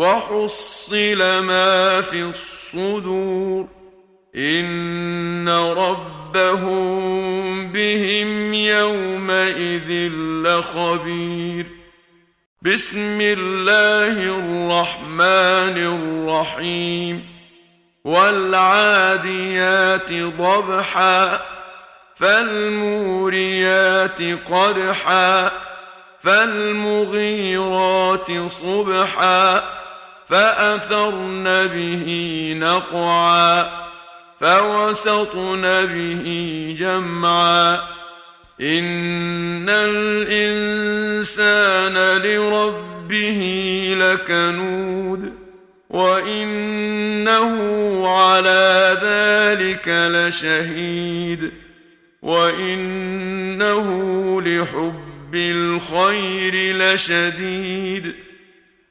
وحصل ما في الصدور. إن ربهم بهم يومئذ لخبير. بسم الله الرحمن الرحيم. والعاديات ضبحا فالموريات قدحا فالمغيرات صبحا. فأثرن به نقعا فوسطن به جمعا. إن الإنسان لربه لكنود وإنه على ذلك لشهيد. وإنه لحب الخير لشديد.